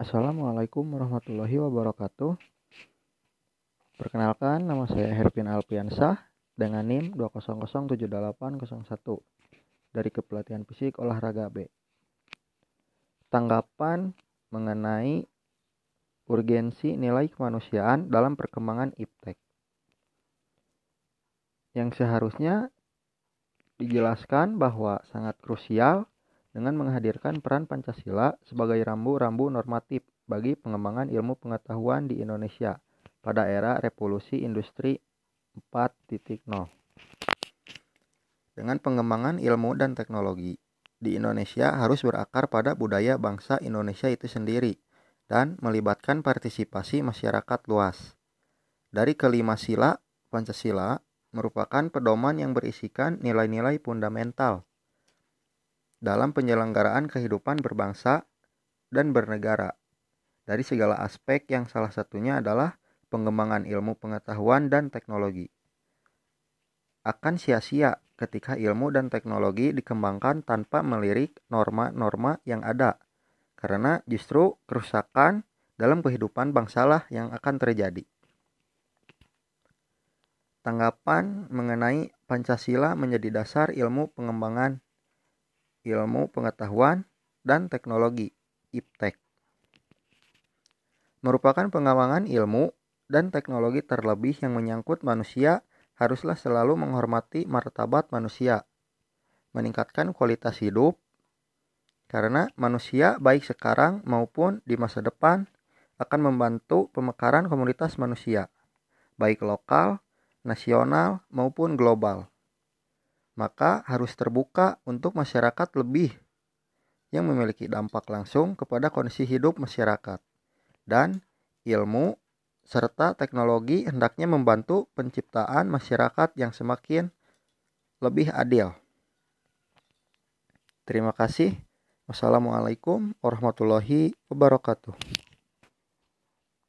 Assalamualaikum warahmatullahi wabarakatuh. Perkenalkan, nama saya Hervin Alpiansah dengan NIM 2007801 dari Kepelatihan Fisik Olahraga B. Tanggapan mengenai urgensi nilai kemanusiaan dalam perkembangan iptek. Yang seharusnya dijelaskan bahwa sangat krusial dengan menghadirkan peran Pancasila sebagai rambu-rambu normatif bagi pengembangan ilmu pengetahuan di Indonesia pada era revolusi industri 4.0. Dengan pengembangan ilmu dan teknologi, di Indonesia harus berakar pada budaya bangsa Indonesia itu sendiri dan melibatkan partisipasi masyarakat luas. Dari kelima sila, Pancasila merupakan pedoman yang berisikan nilai-nilai fundamental dalam penyelenggaraan kehidupan berbangsa dan bernegara dari segala aspek yang salah satunya adalah pengembangan ilmu pengetahuan dan teknologi. Akan sia-sia ketika ilmu dan teknologi dikembangkan tanpa melirik norma-norma yang ada, karena justru kerusakan dalam kehidupan bangsalah yang akan terjadi. Tanggapan mengenai Pancasila menjadi dasar ilmu pengembangan ilmu pengetahuan dan teknologi (IPTEK). Merupakan pengembangan ilmu dan teknologi terlebih yang menyangkut manusia haruslah selalu menghormati martabat manusia, meningkatkan kualitas hidup, karena manusia baik sekarang maupun di masa depan akan membantu pemekaran komunitas manusia, baik lokal, nasional, maupun global maka harus terbuka untuk masyarakat lebih yang memiliki dampak langsung kepada kondisi hidup masyarakat. Dan ilmu serta teknologi hendaknya membantu penciptaan masyarakat yang semakin lebih adil. Terima kasih. Wassalamualaikum warahmatullahi wabarakatuh.